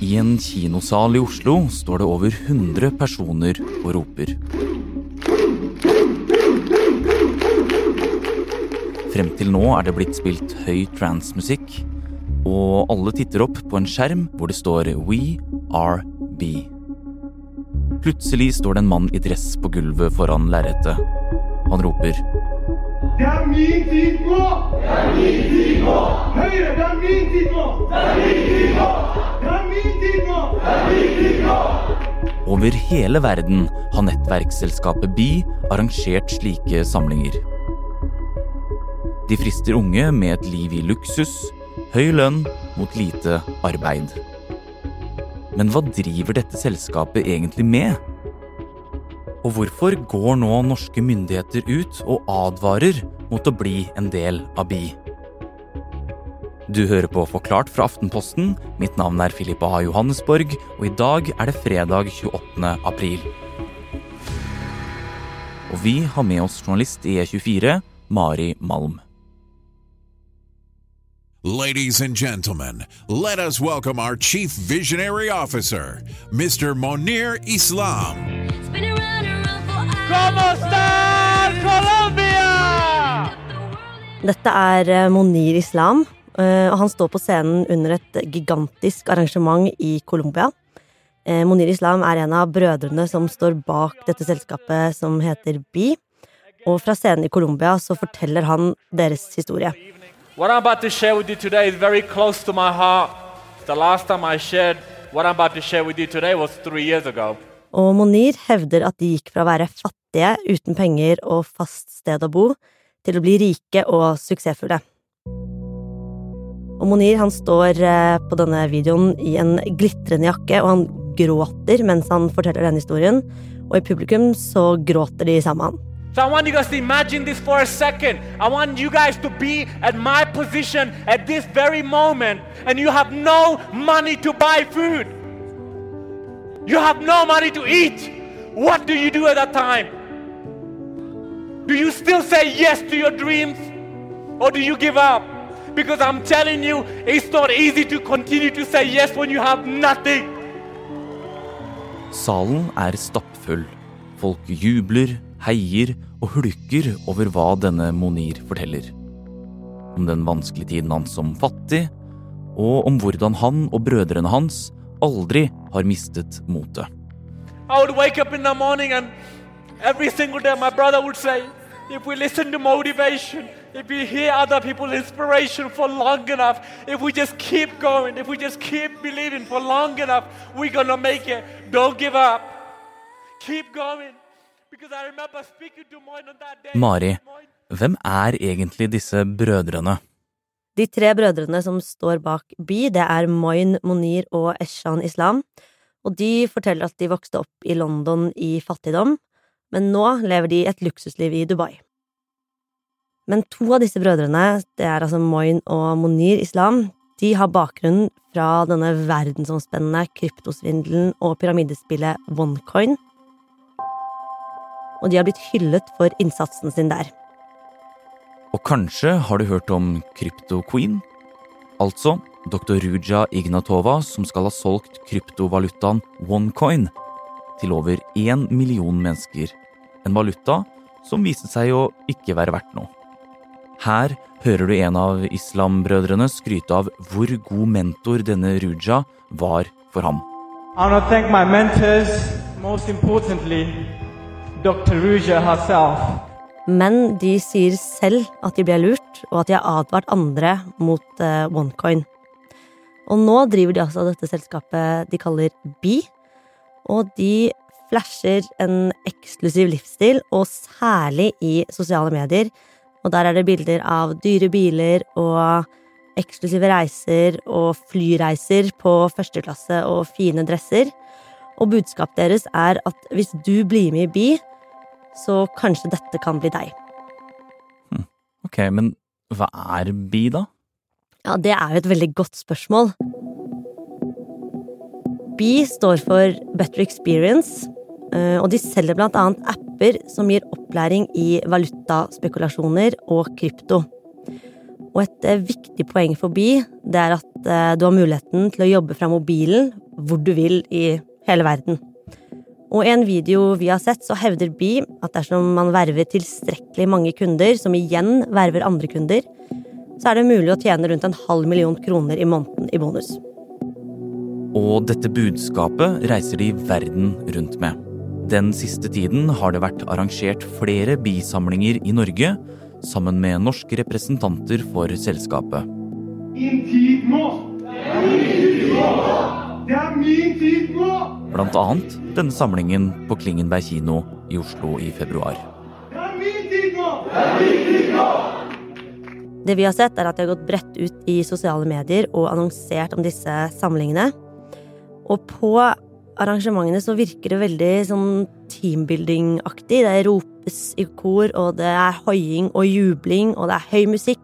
I en kinosal i Oslo står det over 100 personer og roper. Frem til nå er det blitt spilt høy transmusikk, og alle titter opp på en skjerm hvor det står We are B. Plutselig står det en mann i dress på gulvet foran lerretet. Han roper Det er min tid nå! Nå! Høyre, er min tid nå! Over hele verden har nettverksselskapet Bi arrangert slike samlinger. De frister unge med et liv i luksus, høy lønn mot lite arbeid. Men hva driver dette selskapet egentlig med? Og hvorfor går nå norske myndigheter ut og advarer mot å bli en del av BI? Du hører på Forklart fra Aftenposten. Mitt navn er Filippa A. Johannesborg, og i dag er det fredag 28. april. Og vi har med oss journalist i E24, Mari Malm. Ladies and gentlemen, let us welcome our Chief Visionary Officer, Mr. Monir Islam. Dette er eh, Monir Islam, eh, og han står på scenen under et gigantisk arrangement i Colombia. Eh, Monir Islam er en av brødrene som står bak dette selskapet som heter Bi. Og fra scenen i Colombia så forteller han deres historie. What I'm about to share with you today is very close to my heart. The last time I shared what I'm about to share with you today was three years ago. Og Monir hevder at de gikk fra å være fattige, uten penger og fast sted å bo, til å bli rike og suksessfulle. Og Monir han står eh, på denne videoen i en glitrende jakke, og han gråter mens han forteller denne historien. Og i publikum så gråter de sammen med han. So I want you guys to imagine this for a second. I want you guys to be at my position at this very moment, and you have no money to buy food. You have no money to eat. What do you do at that time? Do you still say yes to your dreams? Or do you give up? Because I'm telling you, it's not easy to continue to say yes when you have nothing. Salen er stappfull. Folk jubler, heier og hulker over hva denne Monir forteller. Om den vanskelige tiden hans som fattig, og om hvordan han og brødrene hans aldri har mistet motet. I would wake up in the morning and every single day my brother would say, if we listen to motivation, if we hear other people's inspiration for long enough, if we just keep going, if we just keep believing for long enough, we're gonna make it. Don't give up. Keep going. Because I remember speaking to Moin on that day. Mari, hvem er egentlig disse brødrene? De tre brødrene som står bak Bi, det er Moin Monir og Eshan Islam. Og de forteller at de vokste opp i London i fattigdom, men nå lever de et luksusliv i Dubai. Men to av disse brødrene, det er altså Moin og Monir Islam, de har bakgrunnen fra denne verdensomspennende kryptosvindelen og pyramidespillet OneCoin. Og de har blitt hyllet for innsatsen sin der. Og kanskje har du hørt om Krypto-Queen? Altså dr. Ruja Ignatova som skal ha solgt kryptovalutaen OneCoin til over én million mennesker. En valuta som viste seg å ikke være verdt noe. Her hører du en av islambrødrene skryte av hvor god mentor denne Ruja var for ham. Mentors. Men de sier selv at de ble lurt, og at de har advart andre mot eh, OneCoin. Og nå driver de altså dette selskapet de kaller Bi, og de flasher en eksklusiv livsstil, og særlig i sosiale medier. Og der er det bilder av dyre biler og eksklusive reiser og flyreiser på første klasse og fine dresser. Og budskapet deres er at hvis du blir med i Bi, så kanskje dette kan bli deg. Ok, men hva er BI, da? Ja, det er jo et veldig godt spørsmål. BI står for Better Experience, eh, og de selger annet apper som gir opplæring i valutaspekulasjoner og krypto. Og et eh, viktig poeng for Bi, det er at eh, du har muligheten til å jobbe fra mobilen hvor du vil i hele verden. Og i en video vi har sett, så hevder Bi at dersom man verver tilstrekkelig mange kunder, som igjen verver andre kunder, så er det mulig å tjene rundt en halv million kroner i måneden i bonus. Og dette budskapet reiser de verden rundt med. Den siste tiden har det vært arrangert flere bisamlinger i Norge, sammen med norske representanter for selskapet. Min tid nå! Det er min tid nå! Det er min tid nå! Blant annet denne samlingen på Klingenberg kino i Oslo i februar. Det er min tid nå! Det er min tid nå! Det vi har sett, er at de har gått bredt ut i sosiale medier og annonsert om disse samlingene. Og på arrangementene så virker det veldig sånn teambuilding-aktig. Det ropes i kor, og det er hoiing og jubling, og det er høy musikk.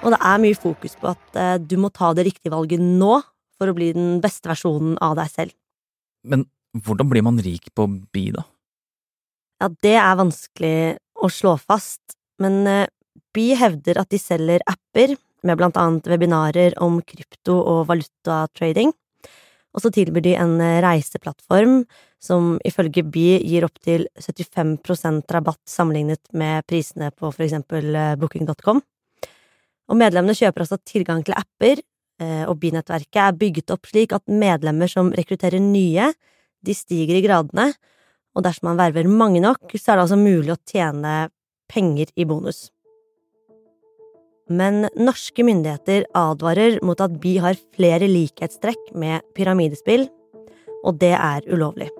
Og det er mye fokus på at eh, du må ta det riktige valget nå for å bli den beste versjonen av deg selv. Men hvordan blir man rik på bi, da? Ja, det er vanskelig å slå fast, men Bi hevder at de selger apper med blant annet webinarer om krypto- og valutatrading. Og så tilbyr de en eh, reiseplattform som ifølge By gir opptil 75% rabatt sammenlignet med prisene på for eksempel eh, booking.com. Og medlemmene kjøper altså tilgang til apper, eh, og By-nettverket er bygget opp slik at medlemmer som rekrutterer nye, de stiger i gradene, og dersom man verver mange nok, så er det altså mulig å tjene penger i bonus. Men norske myndigheter advarer mot at bi har flere likhetstrekk med pyramidespill, og det er ulovlig.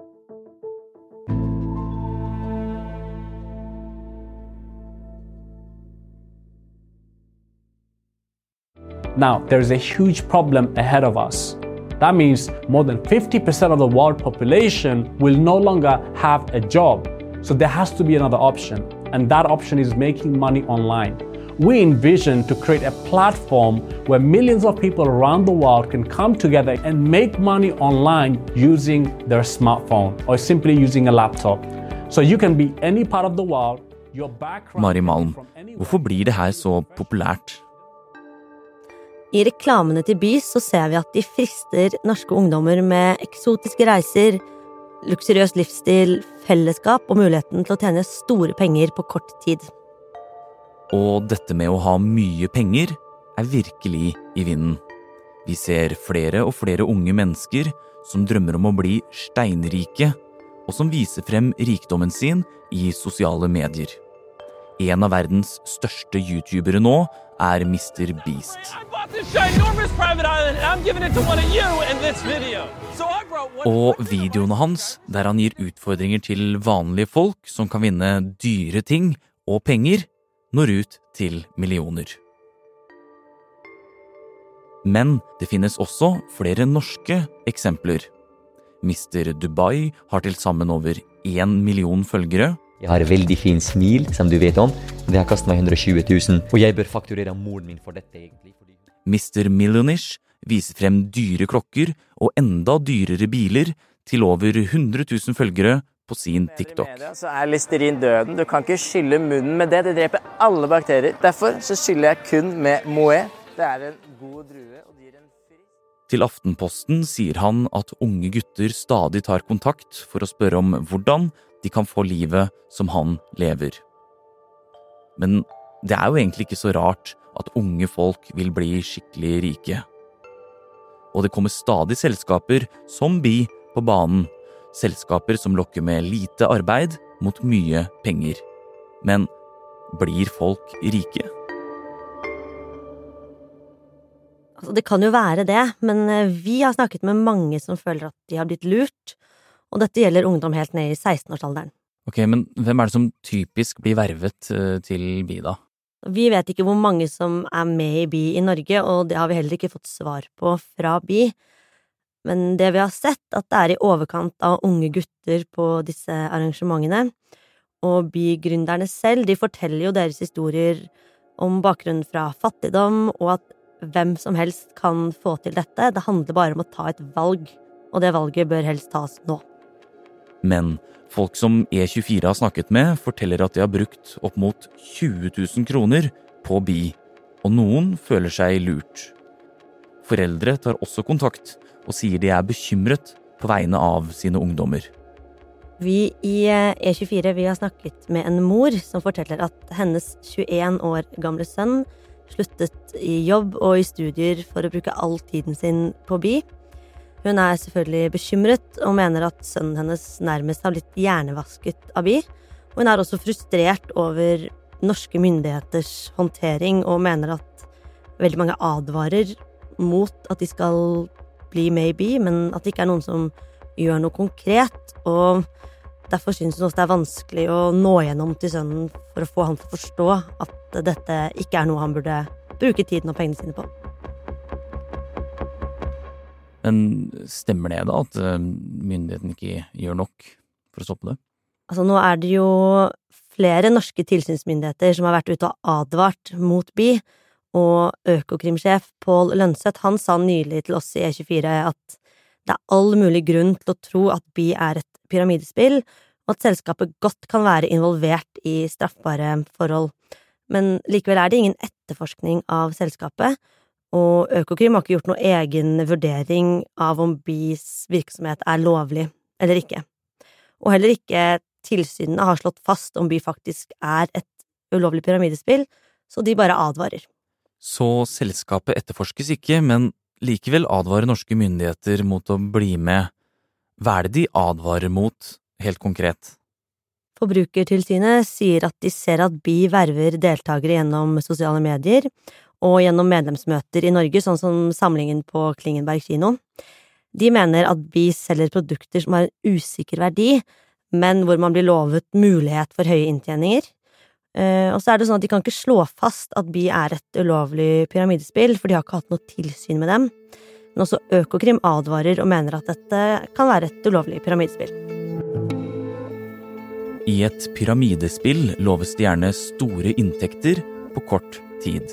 Now, there's a huge problem ahead of us. That means more than 50% of the world population will no longer have a job. So there has to be another option, and that option is making money online. We envision to create a platform where millions of people around the world can come together and make money online using their smartphone or simply using a laptop. So you can be any part of the world. Your background Mari Malm, from anywhere. hvorfor blir det her så populært? I reklamene til Bys så ser vi at de frister norske ungdommer med eksotiske reiser, luksuriøs livsstil, fellesskap og muligheten til å tjene store penger på kort tid. Og dette med å ha mye penger er virkelig i vinden. Vi ser flere og flere unge mennesker som drømmer om å bli steinrike, og som viser frem rikdommen sin i sosiale medier. En av verdens største youtubere nå er Mr. Beast. I bought this ginormous private island and I'm giving it to one of you in this video. So I wrote one. Og videoene hans, der han gir utfordringer til vanlige folk som kan vinne dyre ting og penger, når ut til millioner. Men det finnes også flere norske eksempler. Mr. Dubai har til sammen over én million følgere, Jeg har et veldig fint smil, som du vet om. Det har kostet meg 120 000, og jeg bør fakturere moren min for dette, egentlig. Mr. Millionish viser frem dyre klokker og enda dyrere biler til over 100 000 følgere på sin TikTok. media, så er listerin døden. Du kan ikke skylle munnen med det. Det dreper alle bakterier. Derfor så skyller jeg kun med Moët. Det er en god drue. og gir en. Til Aftenposten sier han at unge gutter stadig tar kontakt for å spørre om hvordan de kan få livet som han lever. Men det er jo egentlig ikke så rart at unge folk vil bli skikkelig rike. Og det kommer stadig selskaper som Bi på banen, selskaper som lokker med lite arbeid mot mye penger. Men blir folk rike? Altså, det kan jo være det, men eh, vi har snakket med mange som føler at de har blitt lurt, og dette gjelder ungdom helt ned i 16-årsalderen. Ok, men hvem er det som typisk blir vervet eh, til Bi, da? Vi vet ikke hvor mange som er med i Bi i Norge, og det har vi heller ikke fått svar på fra Bi. Men det vi har sett, at det er i overkant av unge gutter på disse arrangementene. Og Bi-gründerne selv, de forteller jo deres historier om bakgrunnen fra fattigdom, og at hvem som helst kan få til dette. Det handler bare om å ta et valg, og det valget bør helst tas nå. Men folk som E24 har snakket med, forteller at de har brukt opp mot 20 000 kroner på BI, og noen føler seg lurt. Foreldre tar også kontakt og sier de er bekymret på vegne av sine ungdommer. Vi i E24 vi har snakket med en mor som forteller at hennes 21 år gamle sønn sluttet i jobb og i studier for å bruke all tiden sin på BI. Hun er selvfølgelig bekymret og mener at sønnen hennes nærmest har blitt hjernevasket av BI. Hun er også frustrert over norske myndigheters håndtering og mener at veldig mange advarer mot at de skal bli med i BI, men at det ikke er noen som gjør noe konkret. Og derfor syns hun også det er vanskelig å nå gjennom til sønnen for å få han til å forstå at dette ikke er noe han burde bruke tiden og pengene sine på. Men stemmer det da at eh, myndighetene ikke gjør nok for å stoppe det? Altså, nå er det jo flere norske tilsynsmyndigheter som har vært ute og advart mot BI, og Økokrimsjef Pål Lønseth han sa nylig til oss i E24 at det er all mulig grunn til å tro at BI er et pyramidespill, og at selskapet godt kan være involvert i straffbare forhold. Men likevel er det ingen etterforskning av selskapet, og Økokrim har ikke gjort noen egen vurdering av om BIs virksomhet er lovlig eller ikke. Og heller ikke tilsynene har slått fast om BI faktisk er et ulovlig pyramidespill, så de bare advarer. Så selskapet etterforskes ikke, men likevel advarer norske myndigheter mot å bli med. Hva er det de advarer mot, helt konkret? Forbrukertilsynet sier at de ser at BI verver deltakere gjennom sosiale medier og gjennom medlemsmøter i Norge, sånn som samlingen på Klingenberg kino. De mener at BI selger produkter som har en usikker verdi, men hvor man blir lovet mulighet for høye inntjeninger. Uh, og så er det sånn at de kan ikke slå fast at BI er et ulovlig pyramidespill, for de har ikke hatt noe tilsyn med dem. Men også Økokrim advarer og mener at dette kan være et ulovlig pyramidespill. I et pyramidespill loves det gjerne store inntekter på kort tid.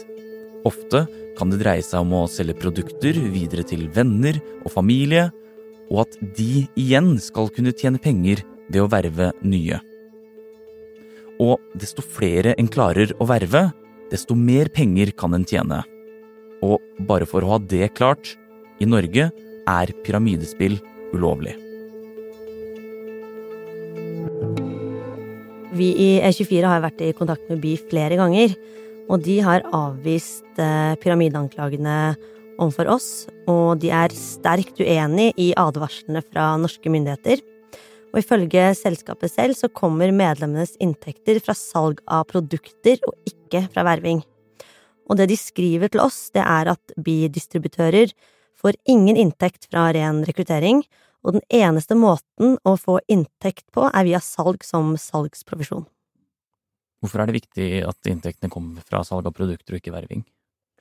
Ofte kan det dreie seg om å selge produkter videre til venner og familie, og at de igjen skal kunne tjene penger ved å verve nye. Og desto flere en klarer å verve, desto mer penger kan en tjene. Og bare for å ha det klart, i Norge er pyramidespill ulovlig. Vi i E24 har vært i kontakt med BI flere ganger, og de har avvist eh, pyramideanklagene overfor oss, og de er sterkt uenig i advarslene fra norske myndigheter og ifølge selskapet selv så kommer medlemmenes inntekter fra salg av produkter og ikke fra verving. Og det de skriver til oss, det er at bidistributører får ingen inntekt fra ren rekruttering, og den eneste måten å få inntekt på er via salg som salgsprovisjon. Hvorfor er det viktig at inntektene kommer fra salg av produkter og ikke verving?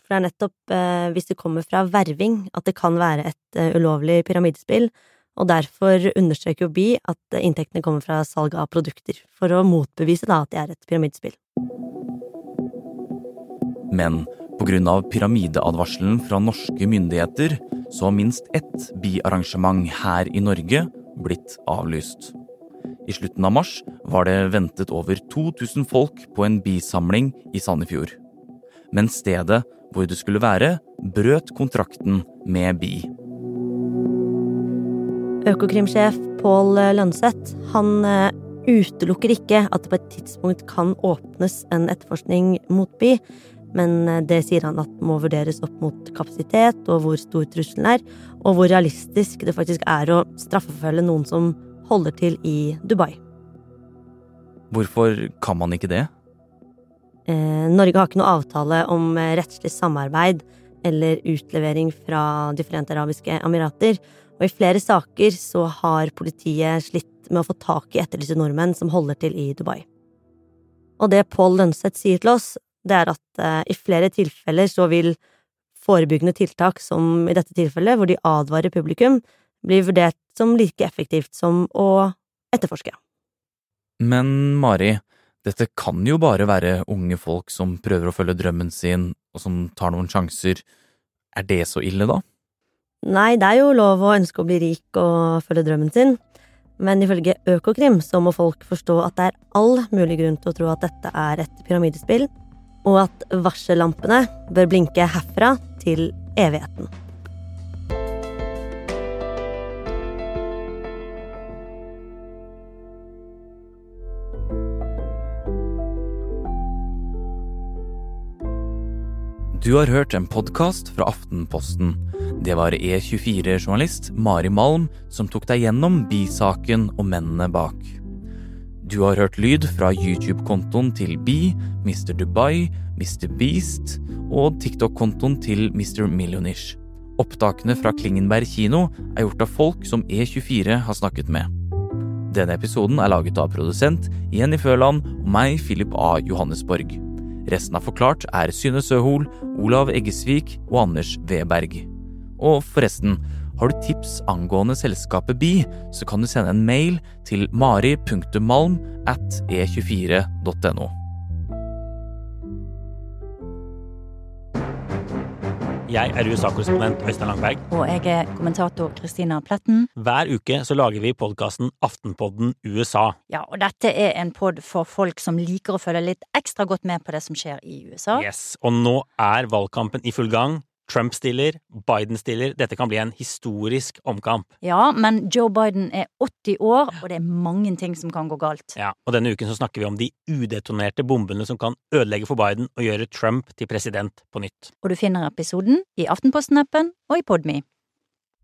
For det er nettopp eh, hvis det kommer fra verving at det kan være et eh, ulovlig pyramidespill, og derfor understreker jo BI at inntektene kommer fra salg av produkter, for å motbevise da at det er et pyramidespill. Men av pyramideadvarselen fra norske myndigheter, så har minst ett BI-arrangement her i Norge blitt avlyst. I slutten av mars var det ventet over 2000 folk på en bisamling i Sandefjord. Men stedet hvor det skulle være, brøt kontrakten med BI. Økokrimsjef Pål Lønseth han eh, utelukker ikke at det på et tidspunkt kan åpnes en etterforskning mot Bi, men eh, det sier han at må vurderes opp mot kapasitet og hvor stor trusselen er, og hvor realistisk det faktisk er å straffeforfølge noen som holder til i Dubai. Hvorfor kan man ikke det? Eh, Norge har ikke noe avtale om rettslig samarbeid eller utlevering fra De forente arabiske emirater, og i flere saker så har politiet slitt med å få tak i etterlyste nordmenn som holder til i Dubai. Og det Pål Lønseth sier til oss, det er at eh, i flere tilfeller så vil forebyggende tiltak, som i dette tilfellet, hvor de advarer publikum, bli vurdert som like effektivt som å etterforske. Men Mari, Dette kan jo bare være unge folk som prøver å følge drømmen sin, og som tar noen sjanser. Er det så ille, da? Nei, det er jo lov å ønske å bli rik og følge drømmen sin, men ifølge Økokrim så må folk forstå at det er all mulig grunn til å tro at dette er et pyramidespill, og at varsellampene bør blinke herfra til evigheten. Du har hørt en podkast fra Aftenposten. Det var E24-journalist Mari Malm som tok deg gjennom bisaken og mennene bak. Du har hørt lyd fra YouTube-kontoen til Bi, Mr. Dubai, Mr. Beast og TikTok-kontoen til Mr. Millionish. Opptakene fra Klingenberg kino er gjort av folk som E24 har snakket med. Denne episoden er laget av produsent Jenny Førland og meg, Philip A. Johannesborg. Resten av Forklart er Synne Søhol, Olav Eggesvik og Anders Weberg. Og forresten, har du tips angående selskapet Bi, så kan du sende en mail til mari.malm at e24.no. Jeg er USA-korrespondent Øystein Langberg. Og jeg er kommentator Kristina Pletten. Hver uke så lager vi podkasten Aftenpodden USA. Ja, og dette er en pod for folk som liker å følge litt ekstra godt med på det som skjer i USA. Yes, Og nå er valgkampen i full gang. Trump stiller, Biden stiller. Dette kan bli en historisk omkamp. Ja, men Joe Biden er 80 år, og det er mange ting som kan gå galt. Ja, Og denne uken så snakker vi om de udetonerte bombene som kan ødelegge for Biden og gjøre Trump til president på nytt. Og du finner episoden i Aftenposten-appen og i Podme.